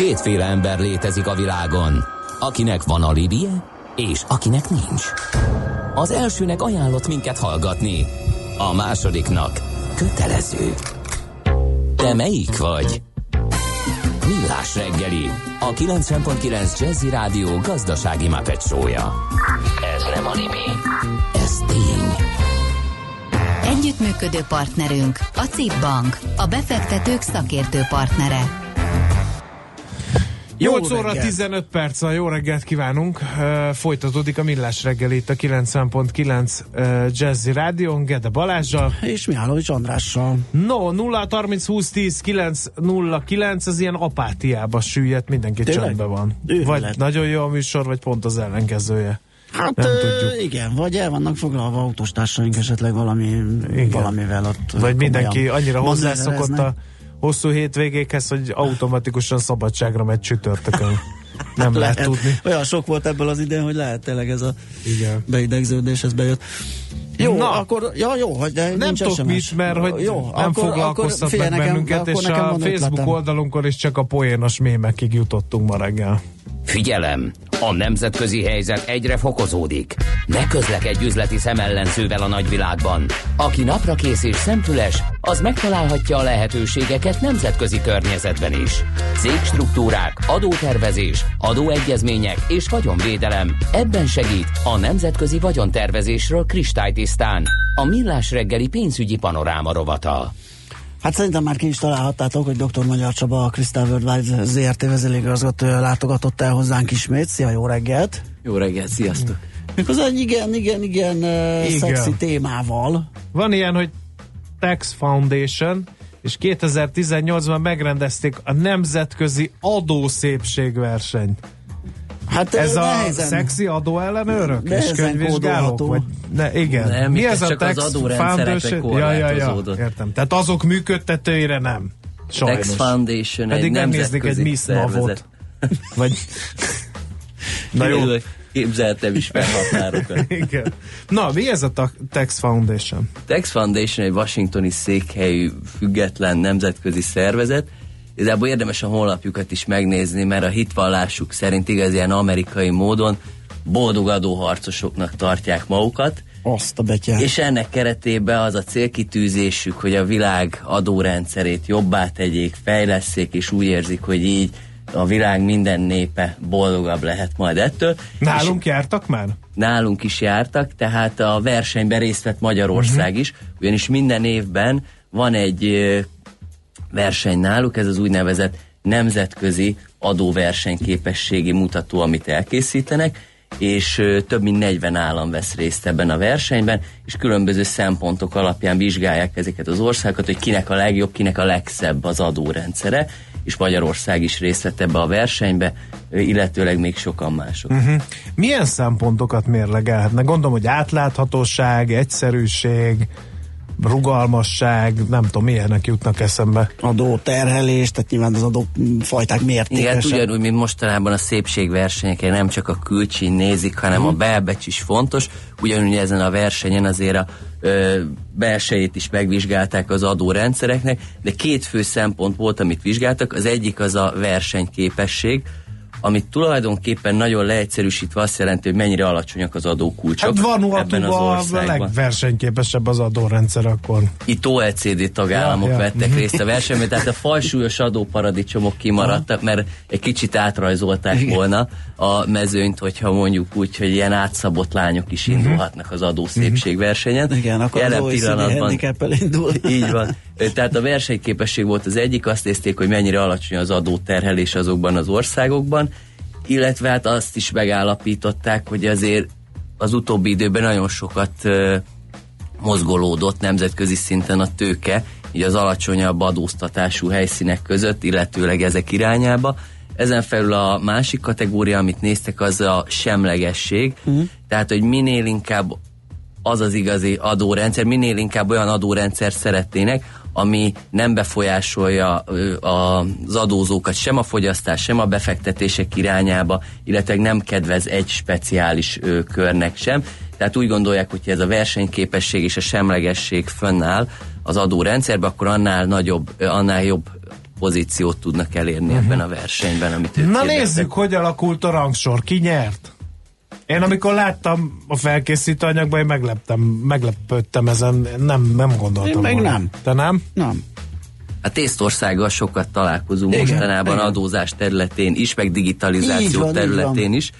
Kétféle ember létezik a világon, akinek van alibije, és akinek nincs. Az elsőnek ajánlott minket hallgatni, a másodiknak kötelező. Te melyik vagy? Millás reggeli, a 90.9 Jazzy Rádió gazdasági mapetsója. Ez nem animi, ez tény. Együttműködő partnerünk a CIP Bank, a befektetők szakértő partnere. 8 óra 15 perc jó reggelt kívánunk. Uh, folytatódik a Millás reggel itt a 90.9 uh, Jazzy Rádión, Gede Balázsjal. És Mihálovics Andrással. No, 0 30 20 10 9 0 9, az ilyen apátiába süllyedt, mindenki Tényleg? csöndben van. Őrület. Vagy nagyon jó a műsor, vagy pont az ellenkezője. Hát Nem ö, tudjuk. igen, vagy el vannak foglalva autostársaink esetleg valami, Igen. valamivel ott. Vagy mindenki annyira hozzászokott a hosszú hétvégékhez, hogy automatikusan szabadságra megy csütörtökön. Nem lehet lehet tudni. Olyan sok volt ebből az idén, hogy lehet tényleg ez a Igen. beidegződés, ez bejött. Jó, Na. akkor, ja jó, hogy de Nem tudok SMS. mit, mert hogy jó, nem akkor, foglalkoztat meg nekem, bennünket, és a Facebook ötletem. oldalunkon is csak a poénos mémekig jutottunk ma reggel. Figyelem! A nemzetközi helyzet egyre fokozódik. Ne közlekedj üzleti szemellenzővel a nagyvilágban. Aki naprakész és szemtüles, az megtalálhatja a lehetőségeket nemzetközi környezetben is. Cégstruktúrák, adótervezés, adóegyezmények és vagyonvédelem. Ebben segít a nemzetközi vagyontervezésről kristálytisztán. A Millás reggeli pénzügyi panoráma rovata. Hát szerintem már ki is találhattátok, hogy dr. Magyar Csaba, a Crystal Worldwide ZRT vezérigazgatója látogatott el hozzánk ismét. Szia, jó reggelt! Jó reggelt, sziasztok! Méghozzá egy igen, igen, igen, igen. Igen. szexi témával. Van ilyen, hogy Tax Foundation, és 2018-ban megrendezték a nemzetközi adószépségversenyt. Hát Ez a nehezen- szexi adóellenőrök és könyvvizsgálók? Vagy, ne, igen. Nem, Mi ez a csak az Tax adórendszerekre Foundation? Ja, ja, ja, értem. Tehát azok működtetőire nem. Sajnos. Tax Foundation Pedig egy megnéznék egy nemzetközi Miss Navot. Vagy... Na jó. Képzeltem is fel határokat. Igen. Na, mi ez a ta- Tax Foundation? Tax Foundation egy washingtoni székhelyű független nemzetközi szervezet. Igazából érdemes a honlapjukat is megnézni, mert a hitvallásuk szerint igaz ilyen amerikai módon boldog adóharcosoknak tartják magukat, Azt a betyár. és ennek keretében az a célkitűzésük, hogy a világ adórendszerét jobbá tegyék, fejleszék, és úgy érzik, hogy így a világ minden népe boldogabb lehet majd ettől. Nálunk jártak már? nálunk is jártak, tehát a versenyben részt vett Magyarország Mhm. is, ugyanis minden évben van egy verseny náluk, ez az úgynevezett nemzetközi adóversenyképességi mutató, amit elkészítenek, és több mint 40 állam vesz részt ebben a versenyben, és különböző szempontok alapján vizsgálják ezeket az országokat, hogy kinek a legjobb, kinek a legszebb az adórendszere, és Magyarország is részt vett ebbe a versenybe, illetőleg még sokan mások. Uh-huh. Milyen szempontokat mérlegelhetnek? Gondolom, hogy átláthatóság, egyszerűség, rugalmasság, nem tudom, milyenek jutnak eszembe. adó terhelés, tehát nyilván az adó fajták Igen, mértékesen. ugyanúgy, mint mostanában a szépségversenyeken nem csak a külcsín nézik, hanem a belbecs is fontos. Ugyanúgy ezen a versenyen azért a ö, belsejét is megvizsgálták az adórendszereknek, de két fő szempont volt, amit vizsgáltak. Az egyik az a versenyképesség, amit tulajdonképpen nagyon leegyszerűsítve azt jelenti, hogy mennyire alacsonyak az adókulcsok Hát ebben az Vanuatuban a országban. legversenyképesebb az adórendszer akkor. Itt OECD tagállamok Ja, ja. vettek részt a versenyben, tehát a falsúlyos adóparadicsomok kimaradtak, mert egy kicsit átrajzolták volna a mezőnyt, hogyha mondjuk úgy, hogy ilyen átszabott lányok is indulhatnak az adószépségversenyen. Igen, akkor Jelen az OECD handicap indul. így van. Tehát a versenyképesség volt az egyik, azt nézték, hogy mennyire alacsony az adóterhelés azokban az országokban, illetve hát azt is megállapították, hogy azért az utóbbi időben nagyon sokat mozgolódott nemzetközi szinten a tőke, így az alacsonyabb adóztatású helyszínek között, illetőleg ezek irányába. Ezen felül a másik kategória, amit néztek, az a semlegesség. Uh-huh. Tehát, hogy minél inkább az az igazi adórendszer, minél inkább olyan adórendszer szeretnének, ami nem befolyásolja az adózókat sem a fogyasztás, sem a befektetések irányába, illetve nem kedvez egy speciális körnek sem. Tehát úgy gondolják, hogy ez a versenyképesség és a semlegesség fönnáll az adórendszerben, akkor annál nagyobb, annál jobb pozíciót tudnak elérni uh-huh. ebben a versenyben, amit ők Na kérdeztek. nézzük, hogy alakult a rangsor. Ki nyert? Én amikor láttam a felkészítő anyagban, én megleptem, meglepődtem ezen, nem, nem gondoltam Én meg volna. nem. Te nem? Nem. Hát Észtországgal sokat találkozunk Igen, mostanában igen. adózás területén is, meg digitalizáció Így van, területén is.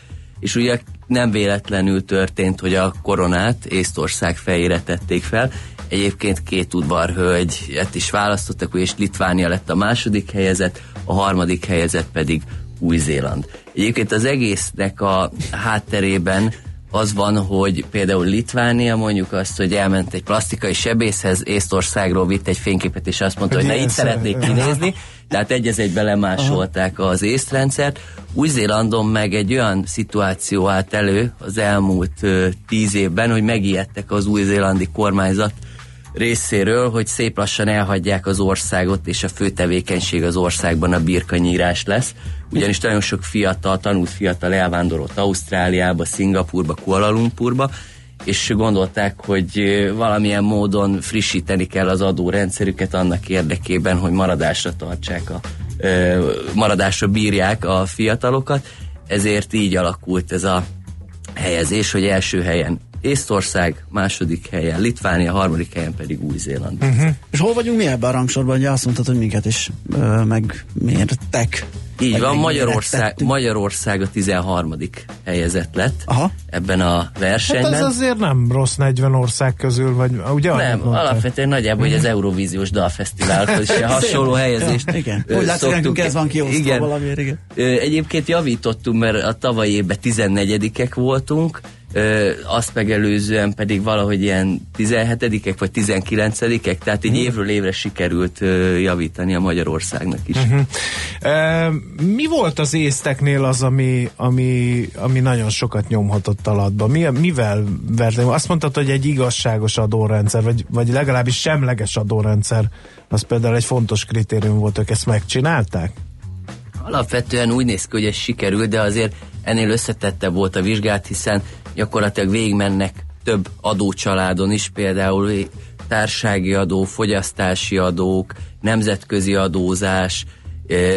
És ugye nem véletlenül történt, hogy a koronát Észtország fejére tették fel. Egyébként két udvarhölgyet is választottak, és Litvánia lett a második helyezett, a harmadik helyezett pedig Új-Zéland. Egyébként az egésznek a hátterében az van, hogy például Litvánia mondjuk azt, hogy elment egy plastikai sebészhez, Észtországról vitt egy fényképet, és azt mondta, Hogy hogy na itt szeretnék szeret- kinézni, tehát egy az egybe lemásolták az észrendszert. Új-Zélandon meg egy olyan szituáció állt elő az elmúlt ö, tíz évben, hogy megijedtek az új-zélandi kormányzat részéről, hogy szép lassan elhagyják az országot, és a fő tevékenység az országban a birkanyírás lesz. Ugyanis nagyon sok fiatal, tanult fiatal elvándorolt Ausztráliába, Szingapurba, Kuala Lumpurba, és gondolták, hogy valamilyen módon frissíteni kell az adórendszerüket annak érdekében, hogy maradásra tartsák a maradásra bírják a fiatalokat, ezért így alakult ez a helyezés, hogy első helyen Észtország, második helyen Litvánia, harmadik helyen pedig Új-Zéland. Uh-huh. És hol vagyunk mi ebben a rangsorban? Ugye azt mondtad, hogy minket is ö, megmértek. Így Vagy van, Magyarország. Magyarország a 13. helyezett lett Aha. ebben a Hát versenyben. ez azért nem rossz 40 ország közül, vagy ugye? Nem, alapvetően nagyjából, hogy az Eurovíziós Dalfesztiválhoz is hasonló helyezést Ja, igen. Úgy látszik, nekünk ez van kiosztva igen. valamiért, igen. Egyébként javítottunk, mert a tavalyi évben 14-ek voltunk, ö, azt megelőzően pedig valahogy ilyen 17-ek vagy 19-ek, tehát Mhm. így évről évre sikerült ö, javítani a Magyarországnak is. Uh-huh. E, mi volt az észteknél az, ami, ami, ami nagyon sokat nyomhatott alatba? Mi, mivel vertem? Azt mondtad, hogy egy igazságos adórendszer, vagy, vagy legalábbis semleges adórendszer, az például egy fontos kritérium volt, ők ezt megcsinálták? Alapvetően úgy néz ki, hogy ez sikerült, de azért ennél összetettebb volt a vizsgát, hiszen gyakorlatilag végigmennek több adócsaládon is, például társági adó, fogyasztási adók, nemzetközi adózás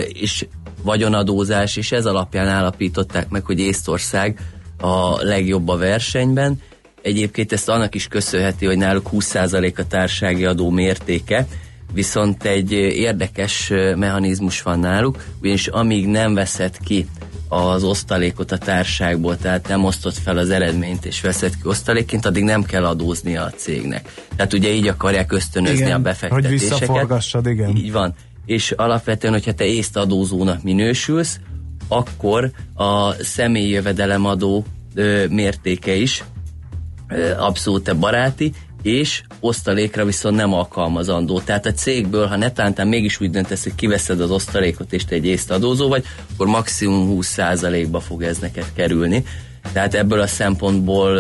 és vagyonadózás, és ez alapján állapították meg, hogy Észtország a legjobb a versenyben. Egyébként ezt annak is köszönheti, hogy náluk 20% a társági adó mértéke, viszont egy érdekes mechanizmus van náluk, ugyanis amíg nem veszed ki az osztalékot a társágból, tehát nem osztott fel az eredményt és veszed ki osztalékként, addig nem kell adóznia a cégnek. Tehát ugye így akarják ösztönözni Igen, a hogy befektetéseket. visszaforgassad, igen. Így van. És alapvetően, hogyha te észt adózónak minősülsz, akkor a személyi jövedelemadó ö, mértéke is ö, abszolút baráti, és osztalékra viszont nem alkalmazandó. Tehát a cégből, ha netántán mégis úgy döntesz, hogy kiveszed az osztalékot, és te egy észt adózó vagy, akkor maximum 20%-ba fog ez neked kerülni. Tehát ebből a szempontból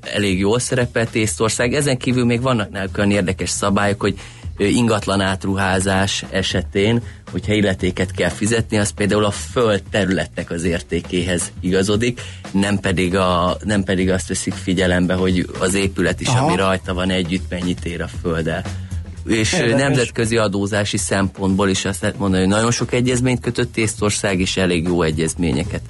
elég jól szerepelt Észtország. Ezen kívül még vannak olyan érdekes szabályok, hogy ingatlan átruházás esetén, hogyha illetéket kell fizetni, az például a föld területnek az értékéhez igazodik, nem pedig, a, nem pedig azt veszik figyelembe, hogy az épület is, Aha. ami rajta van együtt, mennyit ér a földdel. És Érdekes. nemzetközi adózási szempontból is azt lehet mondani, hogy nagyon sok egyezményt kötött Észtország, és elég jó egyezményeket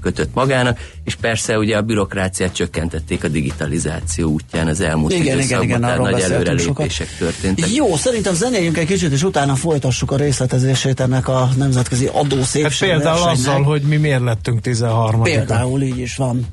kötött magának, és persze ugye a bürokráciát csökkentették a digitalizáció útján az elmúlt Igen, igen, időszakban, igen, arról nagy sokat. előrelépések történtek. Jó, szerintem zenéljünk egy kicsit, és utána folytassuk a részletezését ennek a nemzetközi Hát adószépség például versenynek. azzal, hogy mi miért lettünk 13 Például így is van.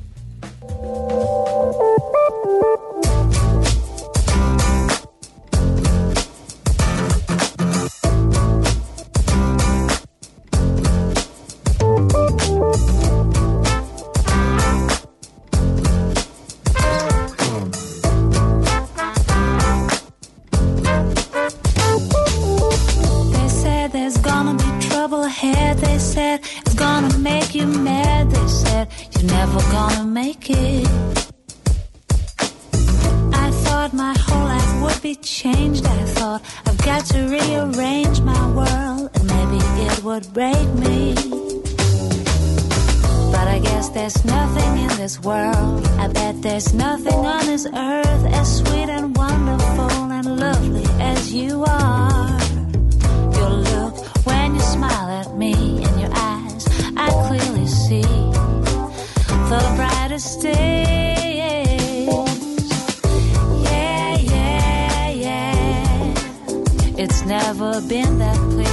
Been that clear.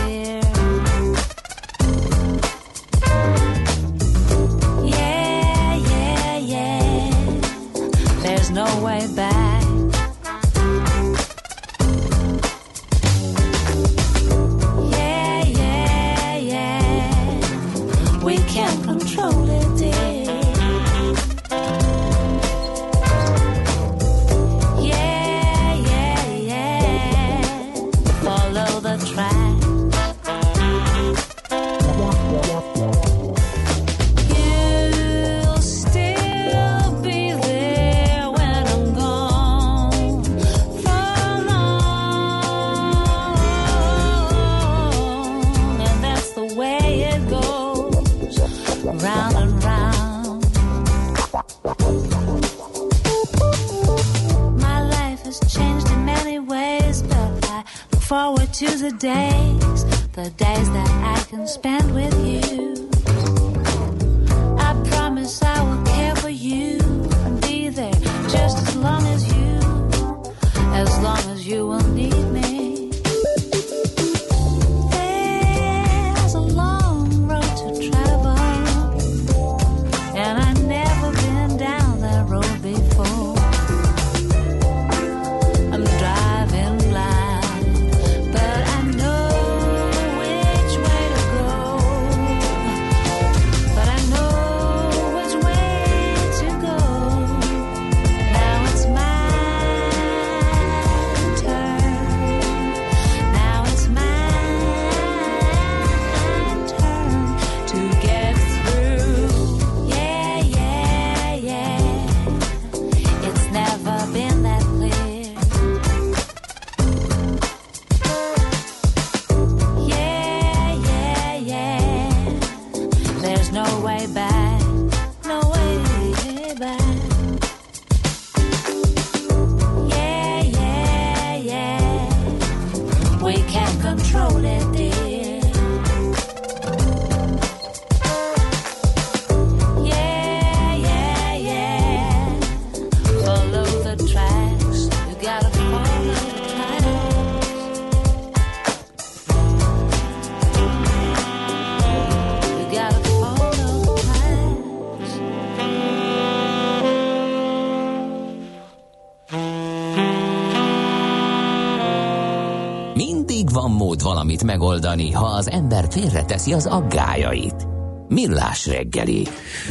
Megoldani, ha az ember félreteszi az aggájait. Millás reggeli.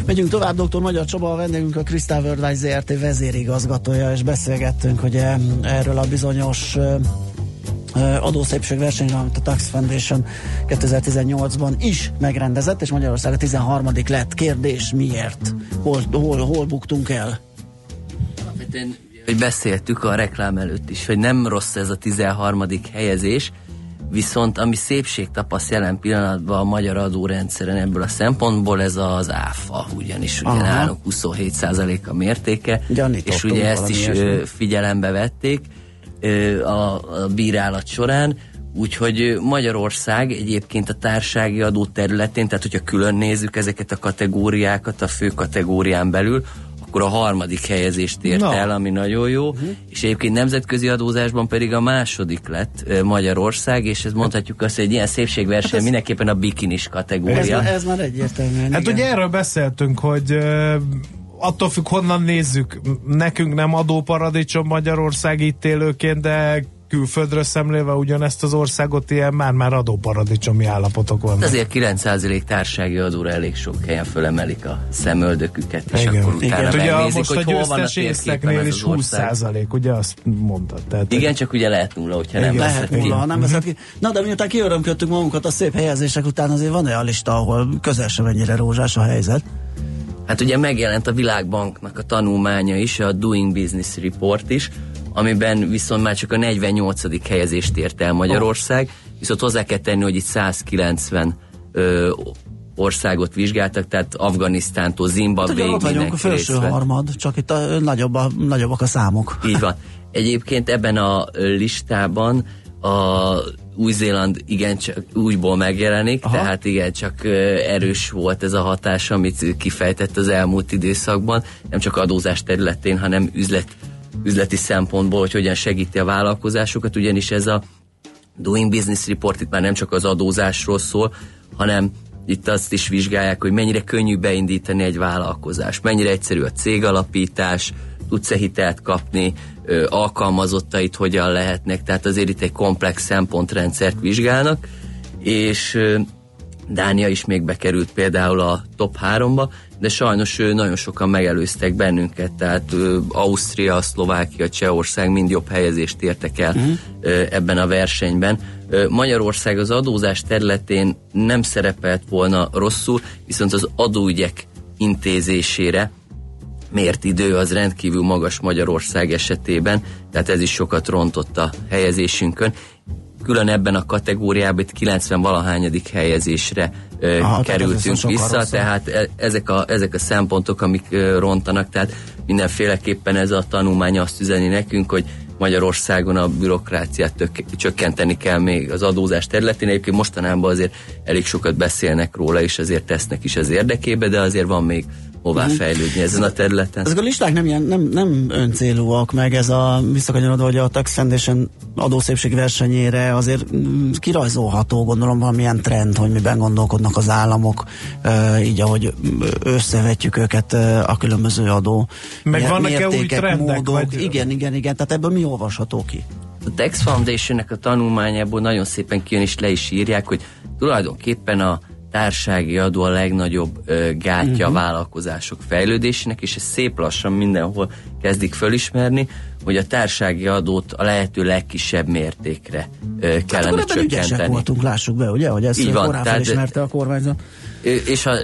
Megyünk tovább, dr. Magyar Csaba, a vendégünk a Crystal Worldwide ZRT vezérigazgatója, és beszélgettünk ugye erről a bizonyos ö, adószépségversenyről, amit a Tax Foundation 2018-ban is megrendezett, és Magyarország a 13. lett. Kérdés miért? Hol, hol, hol buktunk el? Alapvetően, hogy beszéltük a reklám előtt is, hogy nem rossz ez a 13. helyezés, viszont ami szépség tapaszt jelen pillanatban a magyar adórendszeren ebből a szempontból, ez az áfa, ugyanis ugye Aha. nálunk 27% a mértéke, és ugye ezt is ö, figyelembe vették a, a bírálat során, Úgyhogy Magyarország egyébként a társági adó területén, tehát hogyha külön nézzük ezeket a kategóriákat a fő kategórián belül, akkor a harmadik helyezést ért Na. el, ami nagyon jó, uh-huh. és egyébként nemzetközi adózásban pedig a második lett Magyarország, és ez mondhatjuk azt, hogy egy ilyen szépségverseny mindenképpen a bikinis Ez, kategória. ez már egyértelműen. Hát igen. ugye erről beszéltünk, hogy attól függ, honnan nézzük. Nekünk nem adóparadicsom Magyarország itt élőként, de külföldről szemlélve ugyanezt az országot ilyen már-már adóparadicsomi állapotok vannak. Azért 9% társági adóra elég sok helyen fölemelik a szemöldöküket, és Igen. akkor utána Hát ugye megnézik, most hogy a hol van a térképen is az 20 ország. százalék, ugye azt mondtad. Tehát, Igen, csak ugye lehet nulla, hogyha nem Igen. veszed Lehet nulla, ha nem veszed ki. Na de miután kiörömködtük magunkat a szép helyezések után, azért van olyan lista, ahol közel sem ennyire rózsás a helyzet. Hát ugye megjelent a Világbanknak a tanulmánya is, a Doing Business Report is, amiben viszont már csak a 48. helyezést ért el Magyarország, viszont hozzá kell tenni, hogy itt 190 ö, országot vizsgáltak, tehát Afganisztántól, Hát ugye Zimbabwe ott vagyunk a felső harmad, csak itt a, nagyobb a, nagyobbak a számok. Így van. Egyébként ebben a listában a új-Zéland igencsak újból megjelenik, Aha. tehát igencsak ö, erős volt ez a hatás, amit kifejtett az elmúlt időszakban, nem csak adózás területén, hanem üzlet, üzleti szempontból, hogy hogyan segíti a vállalkozásokat, ugyanis ez a Doing Business Report itt már nem csak az adózásról szól, hanem itt azt is vizsgálják, hogy mennyire könnyű beindítani egy vállalkozást, mennyire egyszerű a cégalapítás, tudsz-e hitelt kapni, alkalmazottait hogyan lehetnek, tehát azért itt egy komplex szempontrendszert vizsgálnak, és Dánia is még bekerült például a top 3-ba, de sajnos nagyon sokan megelőztek bennünket, tehát Ausztria, Szlovákia, Csehország mind jobb helyezést értek el uh-huh. ebben a versenyben. Magyarország az adózás területén nem szerepelt volna rosszul, viszont az adóügyek intézésére mért idő az rendkívül magas Magyarország esetében, tehát ez is sokat rontott a helyezésünkön. Külön ebben a kategóriában itt 90 valahányadik helyezésre Aha, tehát kerültünk sokkal vissza, rosszabb. tehát e- ezek a, ezek a szempontok, amik rontanak, tehát mindenféleképpen ez a tanulmány azt üzeni nekünk, hogy Magyarországon a bürokráciát tök, csökkenteni kell még az adózás területén. Egyébként mostanában azért elég sokat beszélnek róla, és azért tesznek is az érdekébe, de azért van még hová fejlődni ezen a területen. Ezek a listák nem, ilyen, nem, nem öncélúak, meg ez a visszakanyarodva, hogy a Tax Foundation adószépség versenyére azért mm, kirajzolható, gondolom valamilyen trend, hogy miben gondolkodnak az államok, így ahogy összevetjük őket a különböző adó Meg mér- vannak-e új trendek, módok. vagy- Igen, igen, igen, tehát ebből mi olvasható ki? A Tax Foundation-nek a tanulmányából nagyon szépen kijön és le is írják, hogy tulajdonképpen a társági adó a legnagyobb ö, gátja uh-huh. a vállalkozások fejlődésének, és ez szép lassan mindenhol kezdik fölismerni, hogy a társági adót a lehető legkisebb mértékre ö, Hát kellene ügyesek csökkenteni. voltunk, lássuk be, ugye, hogy ezt Így van, tehát- felismerte a kormányzat. És ö,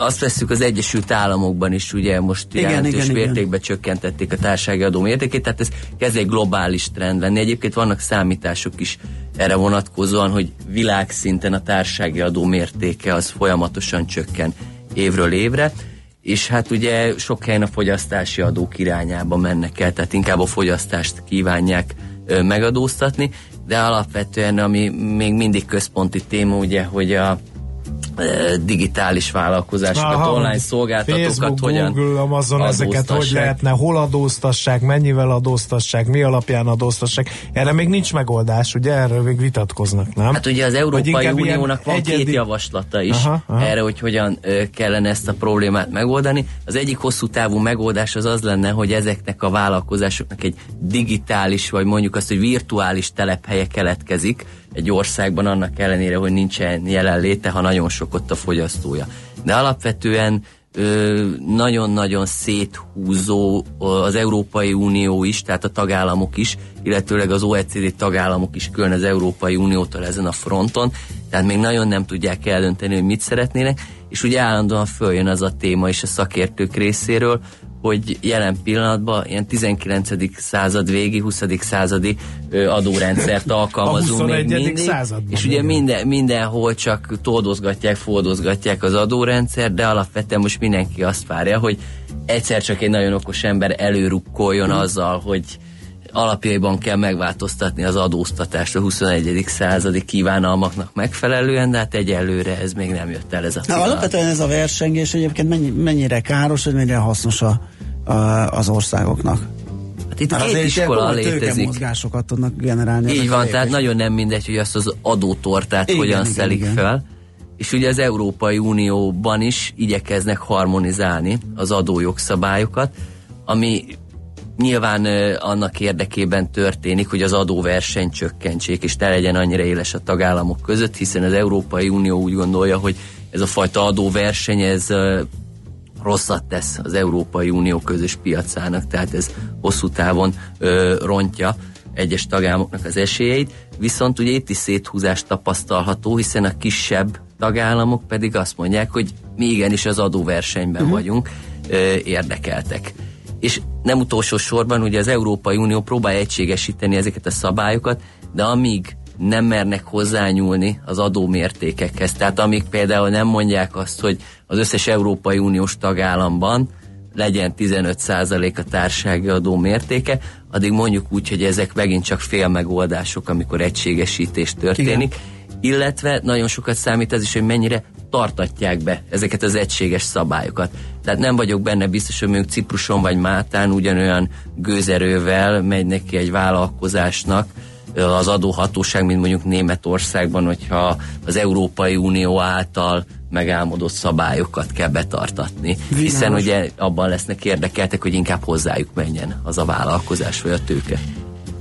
azt veszük az Egyesült Államokban is, ugye most Igen, jelentős igen, igen. mértékben csökkentették a társasági adó mértékét, tehát ez kezd egy globális trend lenni. Egyébként vannak számítások is erre vonatkozóan, hogy világszinten a társasági adó mértéke az folyamatosan csökken évről évre, és hát ugye sok helyen a fogyasztási adók irányába mennek el, tehát inkább a fogyasztást kívánják megadóztatni, de alapvetően ami még mindig központi téma, ugye, hogy a digitális vállalkozásokat, Aha, online szolgáltatókat Facebook, hogyan Google, Amazon, ezeket hogy lehetne, hol adóztassák, mennyivel adóztassák, mi alapján adóztassák. Erre még nincs megoldás, ugye? Erről még vitatkoznak, nem? Hát ugye az Európai Uniónak van egyedi- két javaslata is Aha, aha. erre, hogy hogyan kellene ezt a problémát megoldani. Az egyik hosszú távú megoldás az az lenne, hogy ezeknek a vállalkozásoknak egy digitális, vagy mondjuk azt, hogy virtuális telephelye keletkezik egy országban, annak ellenére, hogy nincsen jelenléte, ha nagyon sok ott a fogyasztója. De alapvetően nagyon-nagyon széthúzó az Európai Unió is, tehát a tagállamok is, illetőleg az OECD tagállamok is külön az Európai Uniótól ezen a fronton, tehát még nagyon nem tudják eldönteni, hogy mit szeretnének, és ugye állandóan följön az a téma is a szakértők részéről, hogy jelen pillanatban ilyen 19. század végi, 20. századi adórendszert alkalmazunk még 21. mindig, században, és ugye minden, mindenhol csak toldozgatják, fordozgatják az adórendszer, de alapvetően most mindenki azt várja, hogy egyszer csak egy nagyon okos ember előrukkoljon azzal, hogy alapjaiban kell megváltoztatni az adóztatást a 21. századi kívánalmaknak megfelelően, de hát egyelőre ez még nem jött el ez a Na, pillanat. alapvetően ez a versengés egyébként mennyi, mennyire káros, vagy mennyire hasznos a, a, az országoknak? Hát itt Mert két iskola létezik. tőkemozgásokat tudnak generálni. Így van, tehát nagyon nem mindegy, hogy azt az adótortát Igen, hogyan igen, szelik igen. fel. És ugye az Európai Unióban is igyekeznek harmonizálni az adójogszabályokat, ami nyilván annak érdekében történik, hogy az adóverseny csökkentsék, és ne legyen annyira éles a tagállamok között, hiszen az Európai Unió úgy gondolja, hogy ez a fajta adóverseny, ez rosszat tesz az Európai Unió közös piacának, tehát ez hosszú távon ö, rontja egyes tagállamoknak az esélyeit, viszont ugye itt is széthúzás tapasztalható, hiszen a kisebb tagállamok pedig azt mondják, hogy mi igenis az adóversenyben uh-huh. vagyunk ö, érdekeltek. És nem utolsó sorban ugye az Európai Unió próbál egységesíteni ezeket a szabályokat, de amíg nem mernek hozzányúlni az adómértékekhez. Tehát amíg például nem mondják azt, hogy az összes Európai Uniós tagállamban legyen 15% a társági adó mértéke, addig mondjuk úgy, hogy ezek megint csak fél megoldások, amikor egységesítés történik. Igen illetve nagyon sokat számít ez is, hogy mennyire tartatják be ezeket az egységes szabályokat. Tehát nem vagyok benne biztos, hogy mondjuk Cipruson vagy Mátán ugyanolyan gőzerővel megy neki egy vállalkozásnak az adóhatóság, mint mondjuk Németországban, hogyha az Európai Unió által megálmodott szabályokat kell betartatni. Világos. Hiszen ugye abban lesznek érdekeltek, hogy inkább hozzájuk menjen az a vállalkozás vagy a tőke.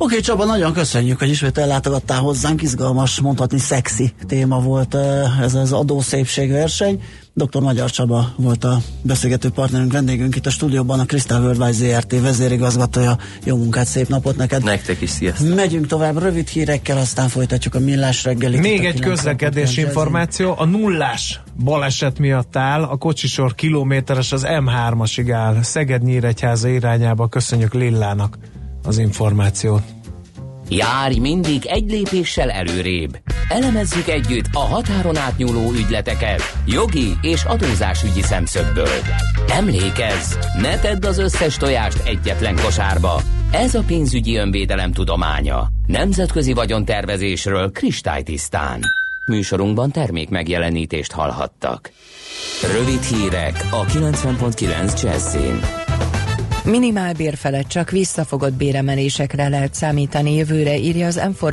Oké, okay, Csaba, nagyon köszönjük, hogy ismét ellátogattál hozzánk. Izgalmas, mondhatni szexi téma volt ez az adószépségverseny. Dr. Magyar Csaba volt a beszélgető partnerünk, vendégünk itt a stúdióban, a Crystal Worldwide ZRT vezérigazgatója. Jó munkát, szép napot neked! Nektek is, sziasztok! Megyünk tovább rövid hírekkel, aztán folytatjuk a millás reggelit. Még egy közlekedés információ, a nullás baleset miatt áll, a kocsisor kilométeres az M3-asig áll, Szeged-Nyíregyháza irányába, köszönjük Lillának az információt. Járj mindig egy lépéssel előrébb. Elemezzük együtt a határon átnyúló ügyleteket jogi és adózásügyi szemszögből. Emlékezz, ne tedd az összes tojást egyetlen kosárba. Ez a pénzügyi önvédelem tudománya. Nemzetközi vagyontervezésről kristálytisztán. Műsorunkban termék megjelenítést hallhattak. Rövid hírek a 90.9 Jazzin. Minimálbér felett csak visszafogott béremelésekre lehet számítani jövőre, írja az m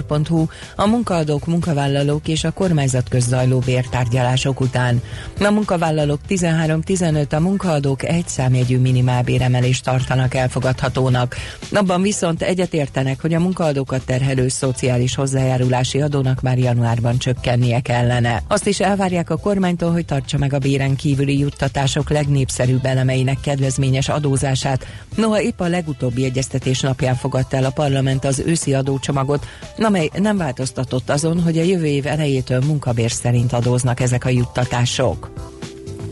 a munkaadók, munkavállalók és a kormányzat közzajló bértárgyalások után. A munkavállalók 13-15, a munkaadók egy számjegyű minimálbéremelést tartanak elfogadhatónak. Abban viszont egyetértenek, hogy a munkaadókat terhelő szociális hozzájárulási adónak már januárban csökkennie kellene. Azt is elvárják a kormánytól, hogy tartsa meg a béren kívüli juttatások legnépszerűbb elemeinek kedvezményes adózását, Noha épp a legutóbbi egyeztetés napján fogadta el a parlament az őszi adócsomagot, amely nem változtatott azon, hogy a jövő év elejétől munkabér szerint adóznak ezek a juttatások.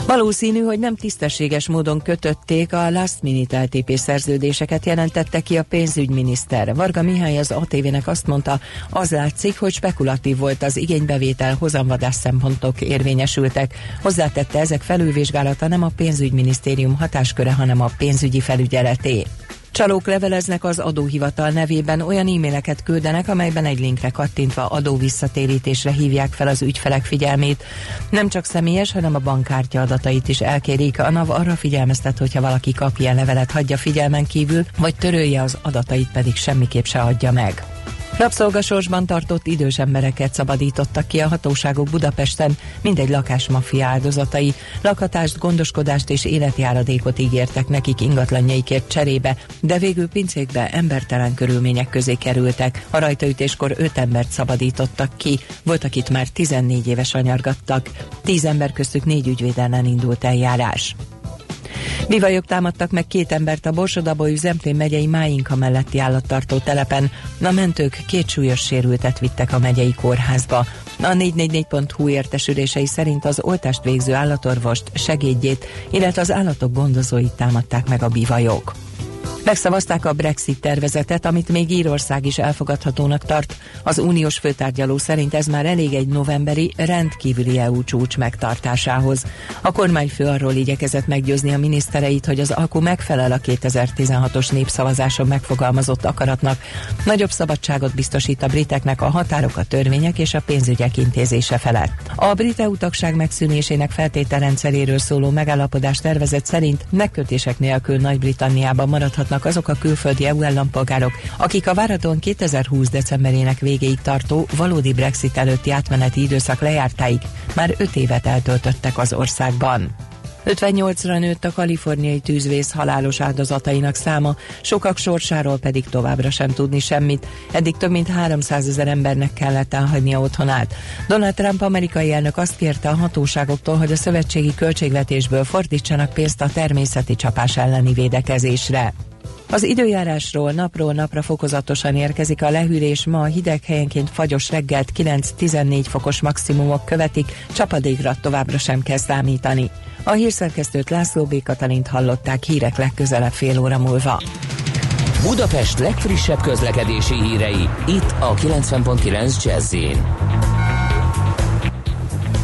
Valószínű, hogy nem tisztességes módon kötötték a last minute LTP szerződéseket, jelentette ki a pénzügyminiszter. Varga Mihály az ATV-nek azt mondta, az látszik, hogy spekulatív volt az igénybevétel, hozamvadás szempontok érvényesültek. Hozzátette, ezek felülvizsgálata nem a pénzügyminisztérium hatásköre, hanem a pénzügyi felügyeleté. Csalók leveleznek az adóhivatal nevében, olyan e-maileket küldenek, amelyben egy linkre kattintva adó visszatérítésre hívják fel az ügyfelek figyelmét. Nem csak személyes, hanem a bankkártya adatait is elkérik. A NAV arra figyelmeztet, hogyha valaki kap ilyen levelet, hagyja figyelmen kívül, vagy törölje az adatait pedig semmiképp se adja meg. Rabszolgasorsban tartott idős embereket szabadítottak ki a hatóságok Budapesten, mindegy lakásmafia áldozatai. Lakhatást, gondoskodást és életjáradékot ígértek nekik ingatlanjaikért cserébe, de végül pincékbe embertelen körülmények közé kerültek. A rajtaütéskor öt embert szabadítottak ki, volt, akit már 14 éves anyargattak. Tíz ember köztük négy ügyvéd ellen indult eljárás. Bivajok támadtak meg két embert a Borsodabói Zemplén megyei Máinka melletti állattartó telepen. A mentők két súlyos sérültet vittek a megyei kórházba. A 444.hu értesülései szerint az oltást végző állatorvost, segédjét, illetve az állatok gondozóit támadták meg a bivajok. Megszavazták a Brexit tervezetet, amit még Írország is elfogadhatónak tart. Az uniós főtárgyaló szerint ez már elég egy novemberi rendkívüli EU csúcs megtartásához. A kormányfő arról igyekezett meggyőzni a minisztereit, hogy az alkú megfelel a 2016-os népszavazáson megfogalmazott akaratnak. Nagyobb szabadságot biztosít a briteknek a határok, a törvények és a pénzügyek intézése felett. A brit EU tagság megszűnésének feltételrendszeréről szóló megállapodás tervezet szerint megkötések nélkül Nagy-Britanniában maradhatnak juthatnak azok a külföldi EU állampolgárok, akik a váraton 2020 decemberének végéig tartó valódi Brexit előtti átmeneti időszak lejártáig már 5 évet eltöltöttek az országban. 58-ra nőtt a kaliforniai tűzvész halálos áldozatainak száma, sokak sorsáról pedig továbbra sem tudni semmit. Eddig több mint 300 ezer embernek kellett elhagynia otthonát. Donald Trump amerikai elnök azt kérte a hatóságoktól, hogy a szövetségi költségvetésből fordítsanak pénzt a természeti csapás elleni védekezésre. Az időjárásról napról napra fokozatosan érkezik a lehűlés, ma a hideg helyenként fagyos reggelt 9-14 fokos maximumok követik, csapadékra továbbra sem kell számítani. A hírszerkesztőt László B. Katalint hallották hírek legközelebb fél óra múlva. Budapest legfrissebb közlekedési hírei, itt a 90.9 jazz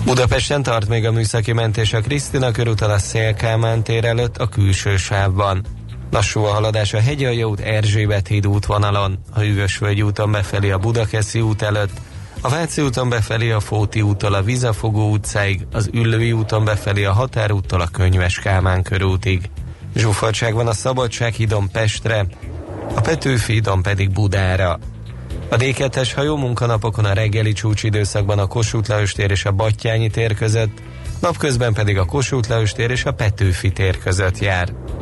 Budapesten tart még a műszaki mentés a Krisztina körúton a Szélkámán tér előtt a külső sávban. Lassú a haladás a Hegyalja út Erzsébet híd útvonalon, a Hűvösvölgy úton befelé a Budakeszi út előtt, a Váci úton befelé a Fóti úttól a Vizafogó utcáig, az Üllői úton befelé a Határúttól a Könyves Kálmán körútig. Zsúfoltság van a Szabadság hídon Pestre, a Petőfi hídon pedig Budára. A D2-es hajó munkanapokon a reggeli csúcsidőszakban a Kossuth tér és a Battyányi tér között, napközben pedig a Kossuth tér és a Petőfi tér között jár.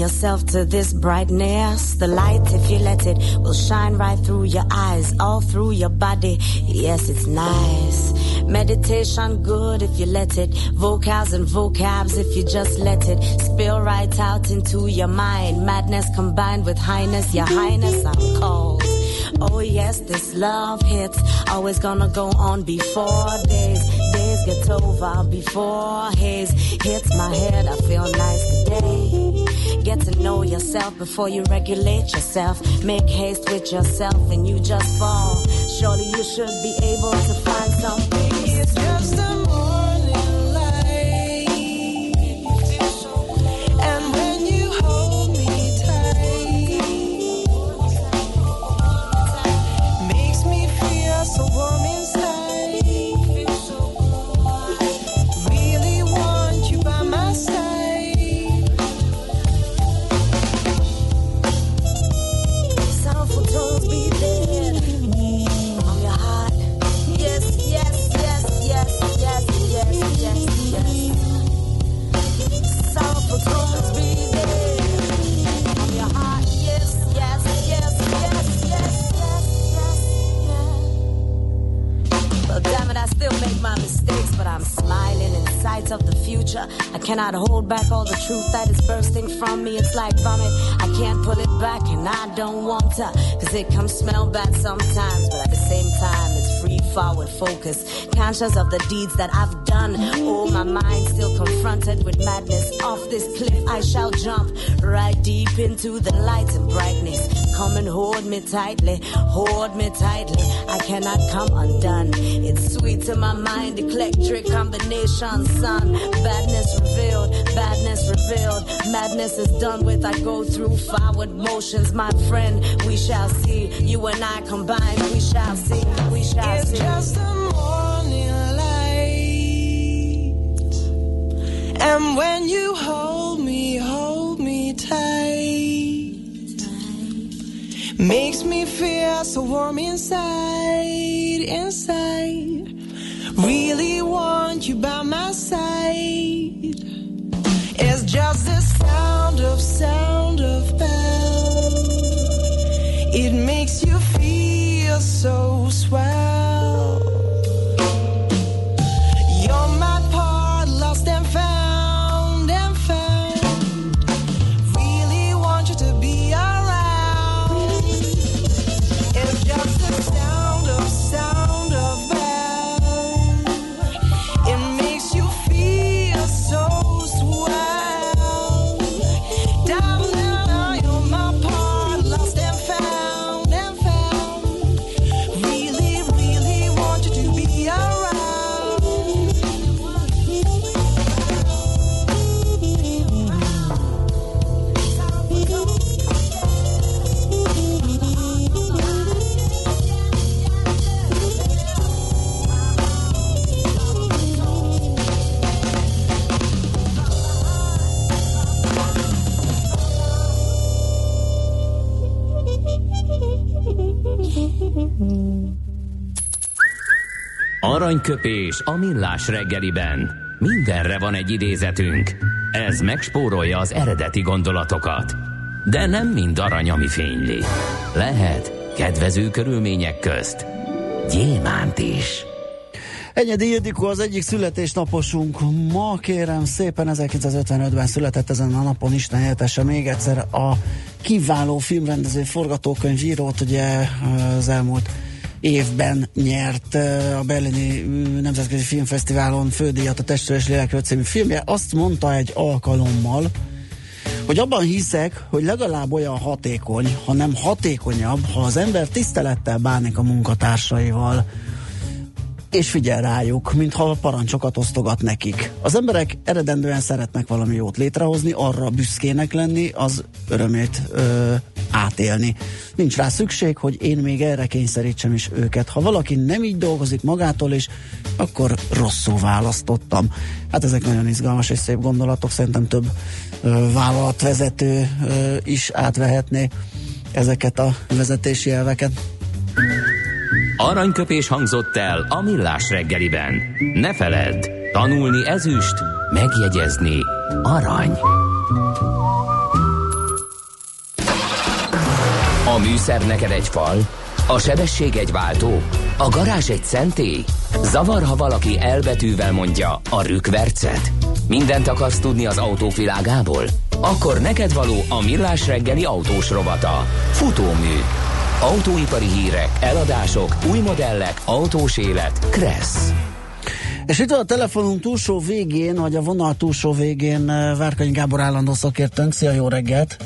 Yourself to this brightness. The light, if you let it, will shine right through your eyes, all through your body. Yes, it's nice. Meditation good if you let it. Vocals and vocabs if you just let it. Spill right out into your mind. Madness combined with highness. Your highness, I'm called. Oh yes, this love hits. Always gonna go on before days. Days get over before haze hits my head. I feel nice today. Get to know yourself before you regulate yourself. Make haste with yourself and you just fall. Surely you should be able to find something. Future. I cannot hold back all the truth that is bursting from me. It's like vomit. I can't pull it back, and I don't want to, cause it comes smell bad sometimes, but at the same time, it's free forward focus. Conscious of the deeds that I've done. Oh, my mind still confronted with madness. Off this cliff, I shall jump right deep into the light and brightness. Come and hold me tightly, hold me tightly. I cannot come undone. It's sweet to my mind, eclectic combination, son. Badness revealed, badness revealed. Madness is done with. I go through forward motions, my friend. We shall see. You and I combined, we shall see. We shall It's see. So warm inside, inside. Really want you by my side. It's just the sound of sound of bell. It makes you feel so Aranyköpés a millás reggeliben. Mindenre van egy idézetünk. Ez megspórolja az eredeti gondolatokat. De nem mind arany, ami fényli. Lehet kedvező körülmények közt gyémánt is. Enyedi Ildikó az egyik születésnaposunk. Ma kérem szépen 1955-ben született ezen a napon, Isten éltesse még egyszer a kiváló filmrendező forgatókönyvírót, ugye az elmúlt évben nyert a Berlini Nemzetközi Filmfesztiválon fődíjat a Testről és Lélekről című filmje. Azt mondta egy alkalommal, hogy abban hiszek, hogy legalább olyan hatékony, hanem hatékonyabb, ha az ember tisztelettel bánik a munkatársaival, és figyel rájuk, mintha parancsokat osztogat nekik. Az emberek eredendően szeretnek valami jót létrehozni, arra büszkének lenni, az örömét ö, átélni. Nincs rá szükség, hogy én még erre kényszerítsem is őket. Ha valaki nem így dolgozik magától is, akkor rosszul választottam. Hát ezek nagyon izgalmas és szép gondolatok, szerintem több ö, vállalatvezető ö, is átvehetné ezeket a vezetési elveket. Aranyköpés hangzott el a millás reggeliben. Ne feledd, tanulni ezüst, megjegyezni arany. A műszer neked egy fal, a sebesség egy váltó, a garázs egy szentély. Zavar, ha valaki elbetűvel mondja a rükvercet. Mindent akarsz tudni az autók? Akkor neked való a millás reggeli autós rovata. Futómű. Autóipari hírek, eladások, új modellek, autós élet. Kressz. És itt van a telefonunk túlsó végén, vagy a vonal túlsó végén eh, Várkany Gábor állandó szakértőnk. Szia, jó reggelt!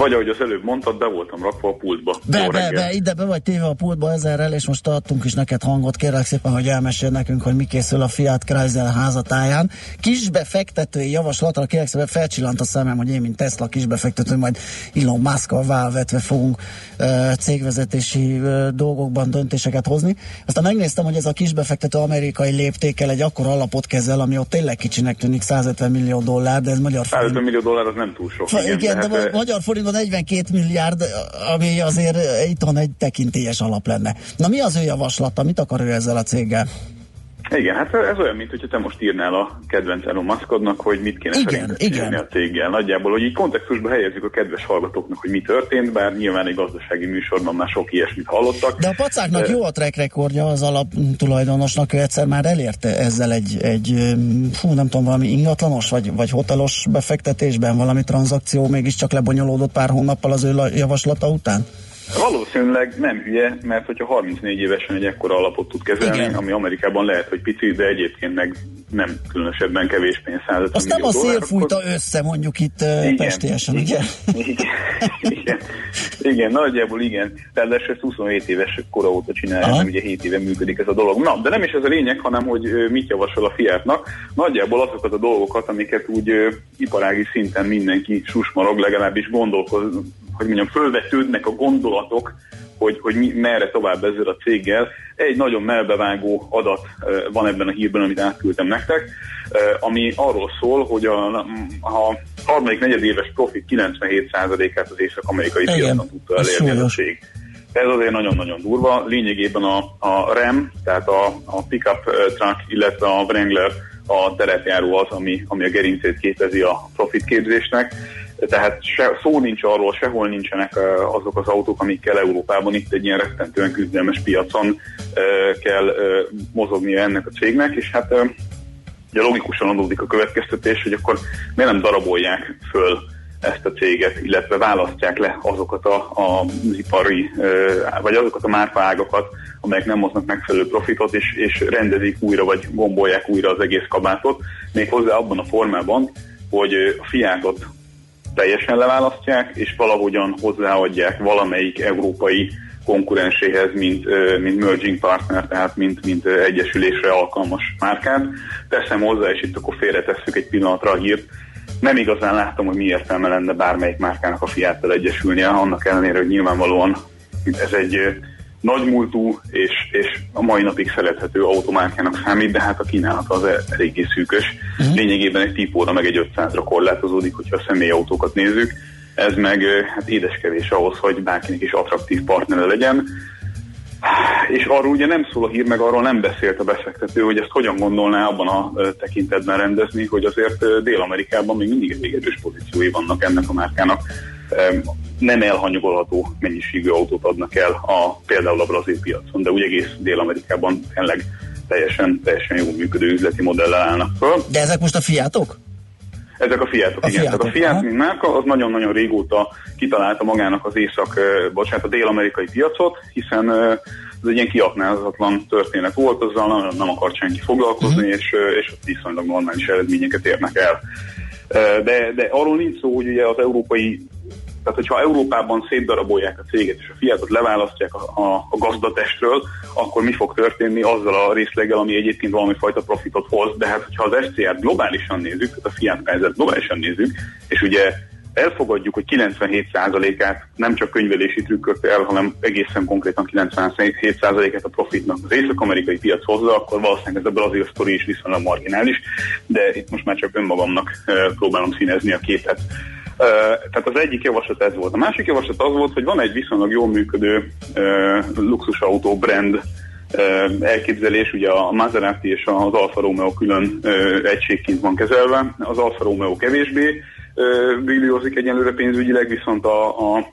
Vagy ahogy az előbb mondtad, be voltam rakva a pultba. Be, Jó be, reggelt. be, ide be vagy téve a pultba ezerrel, és most adtunk is neked hangot. Kérlek szépen, hogy elmesél nekünk, hogy mi készül a Fiat Chrysler házatáján. Kisbefektetői javaslatra kérlek szépen felcsillant a szemem, hogy én, mint Tesla kisbefektető, majd Elon Musk-kal válvetve fogunk uh, cégvezetési uh, dolgokban döntéseket hozni. Aztán megnéztem, hogy ez a kisbefektető amerikai léptékkel egy akkor alapot kezel, ami ott tényleg kicsinek tűnik, 150 millió dollár, de ez magyar 150 millió dollár az nem túl sok. Fa- Igen, de hát, ma- magyar forintban 42 milliárd, ami azért itthon egy tekintélyes alap lenne. Na mi az ő javaslata? Mit akar ő ezzel a céggel? Igen, hát ez olyan, mint hogyha te most írnál a kedvenc Elon Muskodnak, hogy mit kéne Igen, igen. a céggel. Nagyjából, hogy így kontextusba helyezzük a kedves hallgatóknak, hogy mi történt, bár nyilván egy gazdasági műsorban már sok ilyesmit hallottak. De a pacáknak jó a track rekordja az alap mm, tulajdonosnak, ő egyszer már elérte ezzel egy, egy fú, nem tudom, valami ingatlanos vagy, vagy hotelos befektetésben valami tranzakció mégiscsak lebonyolódott pár hónappal az ő la- javaslata után? Valószínűleg nem hülye, mert hogyha 34 évesen egy ekkora alapot tud kezelni, Igen. Igen. ami Amerikában lehet, hogy pici, de egyébként meg nem különösebben kevés pénz 150 Azt nem a szél fújta akkor- össze mondjuk itt uh, Igen, pestélyesen, ugye? igen, igen, igen, nagyjából igen. Ráadásul ezt 27 éves kora óta csinálja, nem ugye 7 éve működik ez a dolog. Na, de nem is ez a lényeg, hanem hogy mit javasol a Fiatnak. Nagyjából azokat a dolgokat, amiket úgy iparági szinten mindenki susmarog, legalábbis gondolkoz, hogy mondjam, fölvetődnek a gondolatok, hogy, hogy mi, merre tovább ezzel a céggel. Egy nagyon melbevágó adat van ebben a hírben, amit átküldtem nektek, ami arról szól, hogy a, a harmadik negyedéves profit 97%-át az észak-amerikai piacon tudta elérni ez a cég. Ez azért nagyon-nagyon durva. Lényegében a, a RAM, tehát a, a pickup truck, illetve a Wrangler a terepjáró az, ami, ami a gerincét képezi a profit képzésnek. Tehát se, szó nincs arról, sehol nincsenek azok az autók, amikkel Európában itt egy ilyen rettentően küzdelmes piacon kell mozognia ennek a cégnek, és hát ugye logikusan adódik a következtetés, hogy akkor miért nem darabolják föl ezt a céget, illetve választják le azokat a, a, az ipari, vagy azokat a márfaágakat, amelyek nem hoznak megfelelő profitot, és, és rendezik újra, vagy gombolják újra az egész kabátot, méghozzá abban a formában, hogy a fiátot teljesen leválasztják, és valahogyan hozzáadják valamelyik európai konkurenséhez, mint, mint merging partner, tehát mint, mint egyesülésre alkalmas márkát. Teszem hozzá, és itt akkor félretesszük egy pillanatra a hírt, nem igazán láttam, hogy mi értelme lenne bármelyik márkának a fiáttal egyesülnie, annak ellenére, hogy nyilvánvalóan ez egy nagymúltú és, és a mai napig szerethető automárkának számít, de hát a kínálata az eléggé szűkös. Uh-huh. Lényegében egy típóra meg egy 500-ra korlátozódik, hogyha a személyautókat nézzük. Ez meg hát édeskevés ahhoz, hogy bárkinek is attraktív partnere legyen. És arról ugye nem szól a hír, meg arról nem beszélt a befektető, hogy ezt hogyan gondolná abban a tekintetben rendezni, hogy azért Dél-Amerikában még mindig elég erős pozíciói vannak ennek a márkának. Em, Nem elhanyagolható mennyiségű autót adnak el a, például a brazil piacon, de úgy egész Dél-Amerikában tényleg teljesen, teljesen jó működő üzleti modellel állnak föl. De ezek most a fiatok? Ezek a Fiatok, A igen. Fiatok, Tehát a Fiat, aha. mint márka, az nagyon-nagyon régóta kitalálta magának az észak, bocsánat, a dél-amerikai piacot, hiszen ez egy ilyen kiaknázatlan történet volt, azzal nem, nem akart senki foglalkozni, Mhm. és, és viszonylag normális eredményeket érnek el. De, de arról nincs szó, hogy ugye az európai tehát, hogyha Európában szétdarabolják a céget, és a Fiatot leválasztják a, a, a gazdatestről, akkor mi fog történni azzal a részleggel, ami egyébként valami fajta profitot hoz. De hát, hogyha az SCR-t globálisan nézzük, a Fiat Kaiser globálisan nézzük, és ugye elfogadjuk, hogy 97%-át nem csak könyvelési trükkökkel, hanem egészen konkrétan 97%-át a profitnak az észak-amerikai piac hozza, akkor valószínűleg ez a brazil sztori is viszonylag marginális, de itt most már csak önmagamnak eh, próbálom színezni a képet. Tehát az egyik javaslat ez volt. A másik javaslat az volt, hogy van egy viszonylag jól működő luxusautó brand elképzelés, ugye a Maserati és az Alfa Romeo külön egységként van kezelve. Az Alfa Romeo kevésbé ö, brillózik egyenlőre pénzügyileg, viszont a, a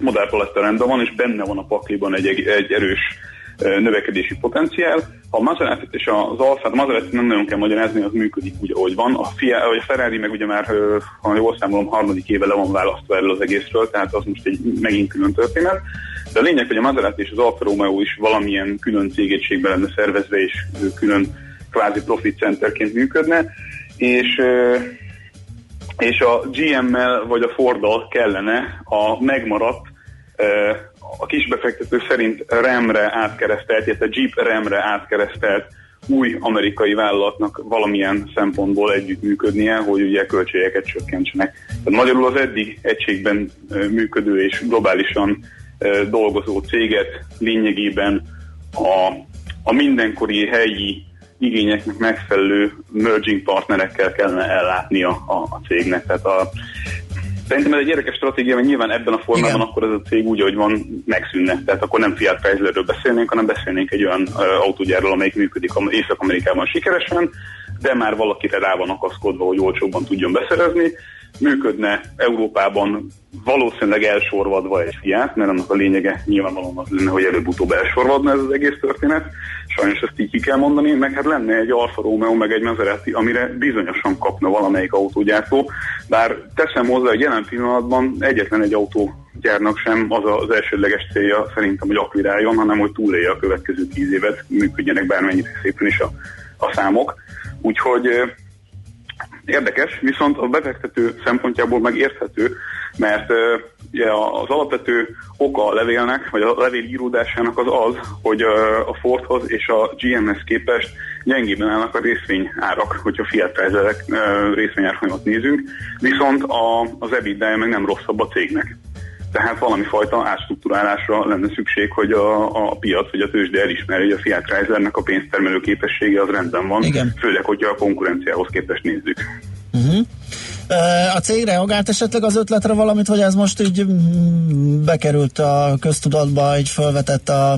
Modern Paletta rendben van, és benne van a pakliban egy, egy erős növekedési potenciál. A maserati és az Alfa, a Maserati nem nagyon kell magyarázni, az működik úgy, ahogy van. A, Fia, vagy a Ferrari meg ugye már, ha jól számolom, harmadik éve le van választva erről az egészről, tehát az most egy megint külön történet. De a lényeg, hogy a Maserati és az Alfa Romeo is valamilyen külön cégétségben lenne szervezve, és külön kvázi profit centerként működne, és és a GM-mel vagy a Forddal kellene a megmaradt a kisbefektető szerint remre átkeresztelt, illetve Jeep remre átkeresztelt új amerikai vállalatnak valamilyen szempontból együttműködnie, hogy ugye költségeket csökkentsenek. Tehát magyarul az eddig egységben működő és globálisan dolgozó céget lényegében a, a mindenkori helyi igényeknek megfelelő merging partnerekkel kellene ellátnia a, a cégnek. Tehát a, Szerintem ez egy érdekes stratégia, mert nyilván ebben a formában Igen. akkor ez a cég úgy, ahogy van, megszűnne. Tehát akkor nem Fiat Chryslerről beszélnénk, hanem beszélnénk egy olyan uh, autógyárról, amelyik működik Am- Észak-Amerikában sikeresen, de már valakire rá van akaszkodva, hogy olcsóbban tudjon beszerezni. Működne Európában valószínűleg elsorvadva egy Fiat, mert annak a lényege nyilvánvalóan az lenne, hogy előbb-utóbb elsorvadna ez az egész történet. Sajnos ezt így ki kell mondani, meg hát lenne egy Alfa Romeo, meg egy Maserati, amire bizonyosan kapna valamelyik autógyártó, bár teszem hozzá, hogy jelen pillanatban egyetlen egy autógyárnak sem az az elsődleges célja szerintem, hogy akviráljon, hanem hogy túlélje a következő tíz évet, működjenek bármennyire szépen is a, a számok. Úgyhogy Érdekes, viszont a befektető szempontjából meg érthető, mert ugye az alapvető oka a levélnek, vagy a levél íródásának az az, hogy a Fordhoz és a GM-hez képest gyengében állnak a részvényárak, hogyha Fiat ö, részvényárfolyamat nézünk, viszont a, az ebitda meg nem rosszabb a cégnek. Tehát valami fajta átstruktúrálásra lenne szükség, hogy a, a piac vagy a tőzsde elismeri, hogy a Fiat Chryslernek a pénztermelő képessége az rendben van, Igen. főleg, hogyha a konkurenciához képest nézzük. Uh-huh. A cég reagált esetleg az ötletre valamit, vagy ez most így mm, bekerült a köztudatba, így felvetett a,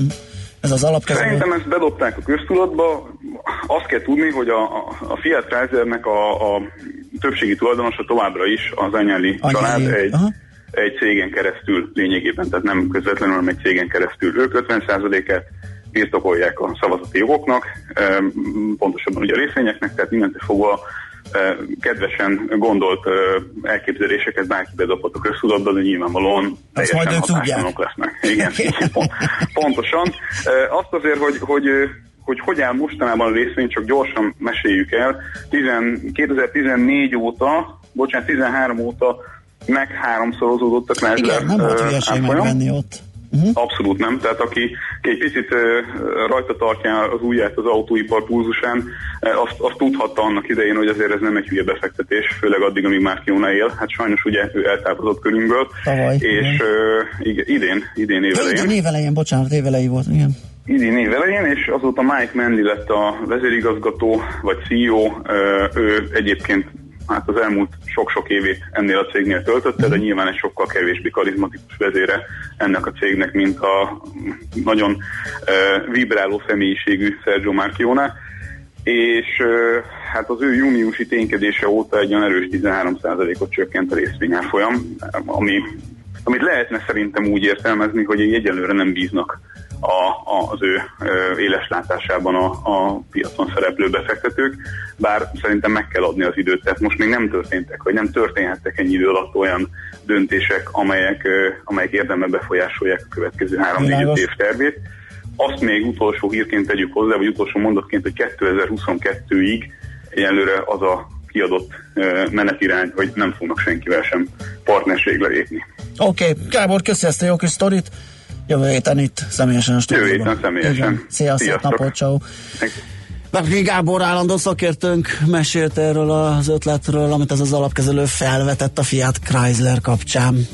ez az alapkezelő? Szerintem ezt bedobták a köztudatba. Azt kell tudni, hogy a, a- a Fiat Chryslernek a, a többségi tulajdonosa továbbra is az Anyáli Anyáli, család egy, aha. Egy cégen keresztül lényegében, tehát nem közvetlenül, hanem egy cégen keresztül. Ők 50%-et birtokolják a szavazati jogoknak, pontosabban ugye a részvényeknek, tehát innentől fogva eh, kedvesen gondolt eh, elképzeléseket bárki bedobhat a köztudatba, de nyilvánvalóan Azt ők hatástalanok lesznek. Igen, igen, pont- pontosan. Eh, Azt azért, hogy, hogy hogy hogy áll mostanában a részvény, csak gyorsan meséljük el. 10, 2014 óta, bocsánat, 13 óta meg háromszorozódott a Chrysler Igen, nem volt hülyeség árfolyam. megvenni ott. Uh-huh. Abszolút nem. Tehát aki egy picit ö, rajta tartja az ujját az autóipar pulzusán, azt, azt tudhatta annak idején, hogy azért ez nem egy hülye befektetés, főleg addig, amíg már Kiona él. Hát sajnos ugye ő eltávozott körünkből. Tavaly, És ö, igen, idén, idén évelején. idén évelején, bocsánat, évelején volt, igen. idén év elején, és azóta Mike Manley lett a vezérigazgató, vagy CEO, ő egyébként hát az elmúlt sok-sok évét ennél a cégnél töltötte, de nyilván egy sokkal kevésbé karizmatikus vezére ennek a cégnek, mint a nagyon uh, vibráló személyiségű Sergio Marchione és hát az ő júniusi ténykedése óta egy olyan erős 13%-ot csökkent a részvényárfolyam, ami, amit lehetne szerintem úgy értelmezni, hogy egyelőre nem bíznak a, a, az ő ö, éles látásában a, a piacon szereplő befektetők, bár szerintem meg kell adni az időt, tehát most még nem történtek, vagy nem történhettek ennyi idő alatt olyan döntések, amelyek, amelyek érdemben befolyásolják a következő 3-4 Világos. év tervét. Azt még utolsó hírként tegyük hozzá, vagy utolsó mondatként, hogy 2022-ig egyelőre az a kiadott menetirány, hogy nem fognak senkivel sem partnerségre lépni. Oké, okay. Gábor, köszi ezt a jó kis sztorit. Jövő héten itt személyesen a stúdióban. Jövő héten személyesen. Igen. Szia, szép Sziasztok. napot, ciao. Bárki Gábor állandó szakértőnk mesélt erről az ötletről, amit ez az alapkezelő felvetett a Fiat Chrysler kapcsán.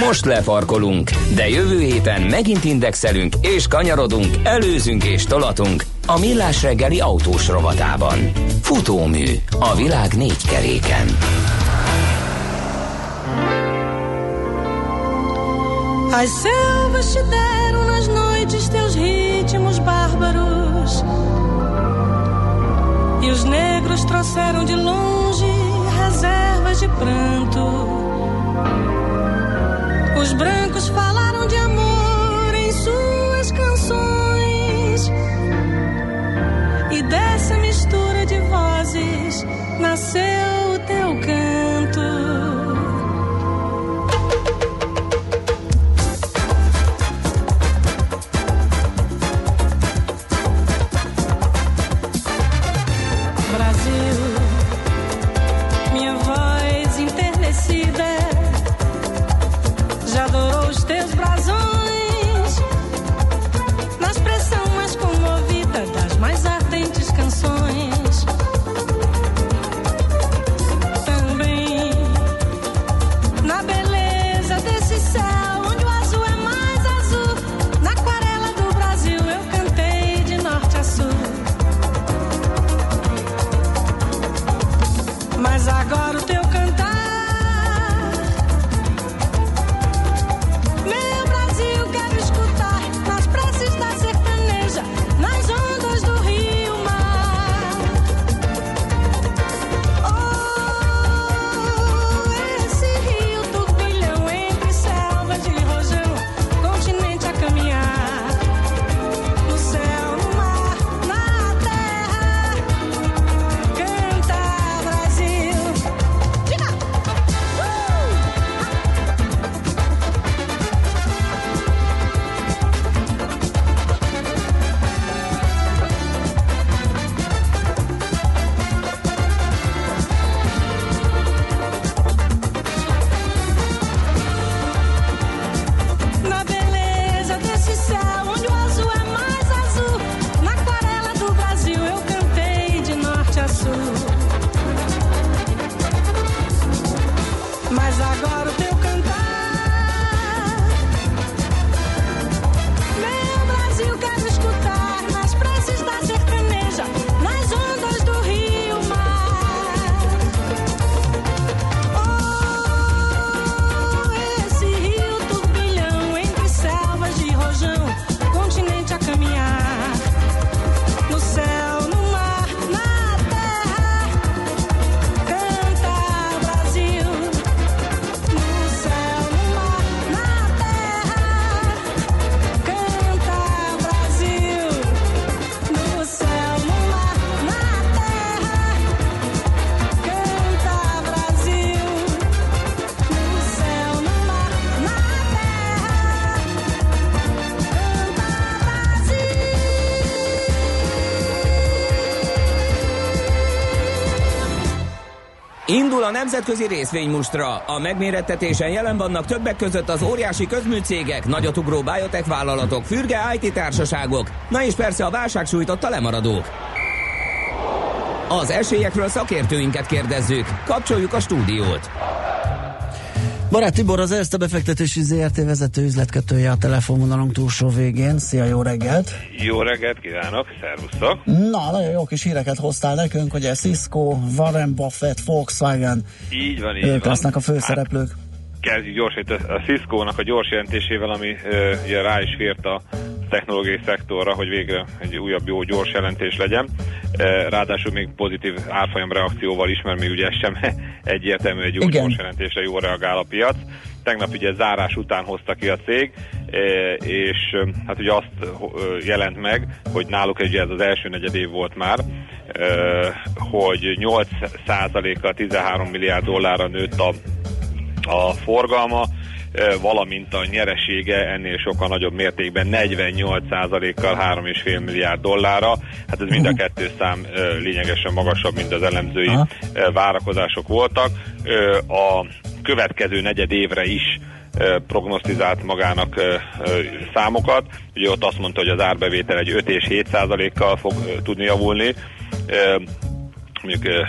Most lefarkolunk, de jövő héten megint indexelünk és kanyarodunk, előzünk és tolatunk a Millás reggeli autós rovatában. Futómű a világ négy keréken. As selvas te deram nas noites teus ritmos bárbaros. E os negros trouxeram de longe reservas de pranto. Os brancos falaram de amor em suas canções. E dessa mistura de vozes nasceu o teu canto. Nemzetközi részvénymustra. A megmérettetésen jelen vannak többek között az óriási közműcégek, nagyotugró biotech vállalatok, fürge IT társaságok, na és persze a válság sújtotta lemaradók. Az esélyekről szakértőinket kérdezzük. Kapcsoljuk a stúdiót. Barát Tibor az Erste befektetési ZRT vezető üzletkötője a telefonvonalunk túlsó végén. Szia, jó reggelt! Jó reggelt kívánok, szervusztok! Na, nagyon jó kis híreket hoztál nekünk, ugye Cisco, Warren Buffett, Volkswagen, Így van, így ők van. lesznek a főszereplők. Kezdjük gyors, itt a a Cisco-nak a gyors jelentésével, ami ö, ugye rá is fért a technológiai szektorra, hogy végre egy újabb jó gyors jelentés legyen. Ráadásul még pozitív árfolyam reakcióval is, mert még ugye ez sem egyértelmű, egy gyors jelentésre jól reagál a piac. Tegnap ugye zárás után hozta ki a cég, és hát ugye azt jelent meg, hogy náluk ugye ez az első negyed év volt már, hogy 8%-kal 13 milliárd dollárra nőtt a a forgalma, valamint a nyeresége ennél sokkal nagyobb mértékben 48%-kal 3,5 milliárd dollárra. Hát ez mind a kettő szám lényegesen magasabb, mint az elemzői Aha. várakozások voltak. A következő negyed évre is prognosztizált magának számokat. Ugye ott azt mondta, hogy az árbevétel egy 5 és 7 százalékkal fog tudni javulni. Mondjuk